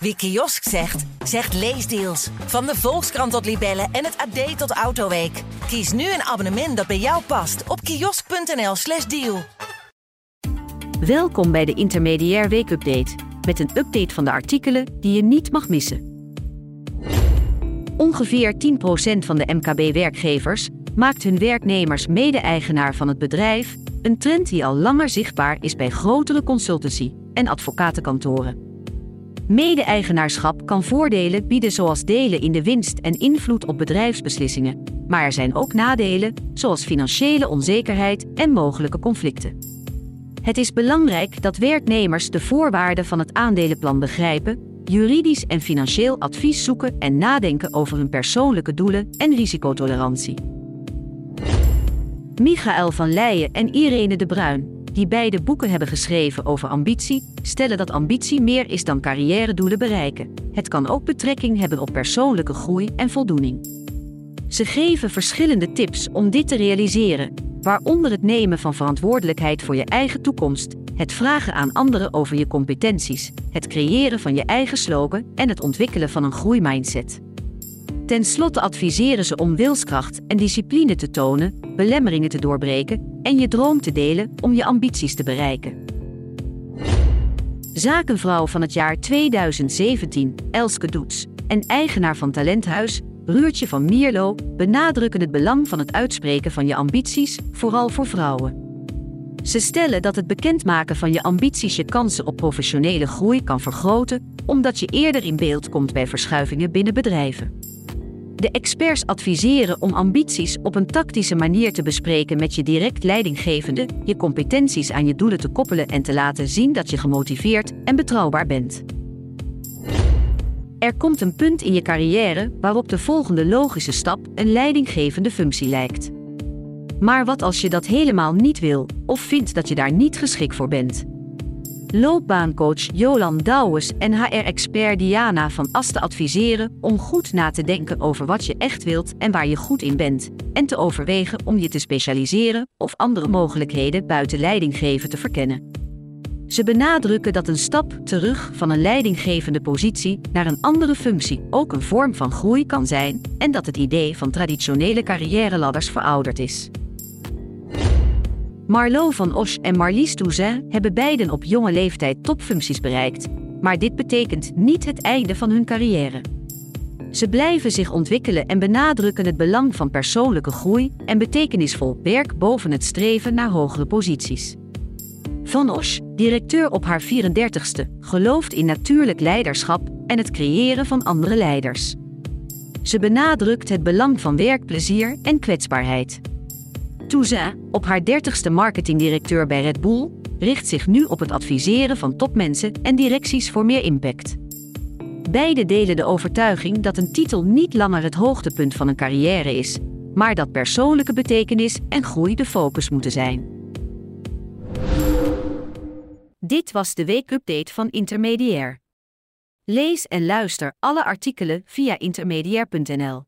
Wie kiosk zegt, zegt leesdeals. Van de Volkskrant tot Libellen en het AD tot Autoweek. Kies nu een abonnement dat bij jou past op kiosk.nl/slash deal. Welkom bij de Intermediair Weekupdate. Met een update van de artikelen die je niet mag missen. Ongeveer 10% van de MKB-werkgevers maakt hun werknemers mede-eigenaar van het bedrijf. Een trend die al langer zichtbaar is bij grotere consultancy- en advocatenkantoren. Mede-eigenaarschap kan voordelen bieden zoals delen in de winst en invloed op bedrijfsbeslissingen, maar er zijn ook nadelen, zoals financiële onzekerheid en mogelijke conflicten. Het is belangrijk dat werknemers de voorwaarden van het aandelenplan begrijpen, juridisch en financieel advies zoeken en nadenken over hun persoonlijke doelen en risicotolerantie. Michael van Leijen en Irene de Bruin die beide boeken hebben geschreven over ambitie, stellen dat ambitie meer is dan carrière-doelen bereiken. Het kan ook betrekking hebben op persoonlijke groei en voldoening. Ze geven verschillende tips om dit te realiseren, waaronder het nemen van verantwoordelijkheid voor je eigen toekomst, het vragen aan anderen over je competenties, het creëren van je eigen slogan en het ontwikkelen van een groeimindset. Ten slotte adviseren ze om wilskracht en discipline te tonen, belemmeringen te doorbreken en je droom te delen om je ambities te bereiken. Zakenvrouw van het jaar 2017, Elske Doets, en eigenaar van Talenthuis, Ruurtje van Mierlo, benadrukken het belang van het uitspreken van je ambities, vooral voor vrouwen. Ze stellen dat het bekendmaken van je ambities je kansen op professionele groei kan vergroten, omdat je eerder in beeld komt bij verschuivingen binnen bedrijven. De experts adviseren om ambities op een tactische manier te bespreken met je direct leidinggevende, je competenties aan je doelen te koppelen en te laten zien dat je gemotiveerd en betrouwbaar bent. Er komt een punt in je carrière waarop de volgende logische stap een leidinggevende functie lijkt. Maar wat als je dat helemaal niet wil of vindt dat je daar niet geschikt voor bent? Loopbaancoach Jolan Douwes en HR-expert Diana van Asten adviseren om goed na te denken over wat je echt wilt en waar je goed in bent, en te overwegen om je te specialiseren of andere mogelijkheden buiten leidinggeven te verkennen. Ze benadrukken dat een stap terug van een leidinggevende positie naar een andere functie ook een vorm van groei kan zijn en dat het idee van traditionele carrière-ladders verouderd is. Marlo van Osch en Marlies Touzin hebben beiden op jonge leeftijd topfuncties bereikt, maar dit betekent niet het einde van hun carrière. Ze blijven zich ontwikkelen en benadrukken het belang van persoonlijke groei en betekenisvol werk boven het streven naar hogere posities. Van Osch, directeur op haar 34ste, gelooft in natuurlijk leiderschap en het creëren van andere leiders. Ze benadrukt het belang van werkplezier en kwetsbaarheid. Touza, op haar dertigste marketingdirecteur bij Red Bull, richt zich nu op het adviseren van topmensen en directies voor meer impact. Beide delen de overtuiging dat een titel niet langer het hoogtepunt van een carrière is, maar dat persoonlijke betekenis en groei de focus moeten zijn. Dit was de weekupdate van Intermediair. Lees en luister alle artikelen via intermediair.nl.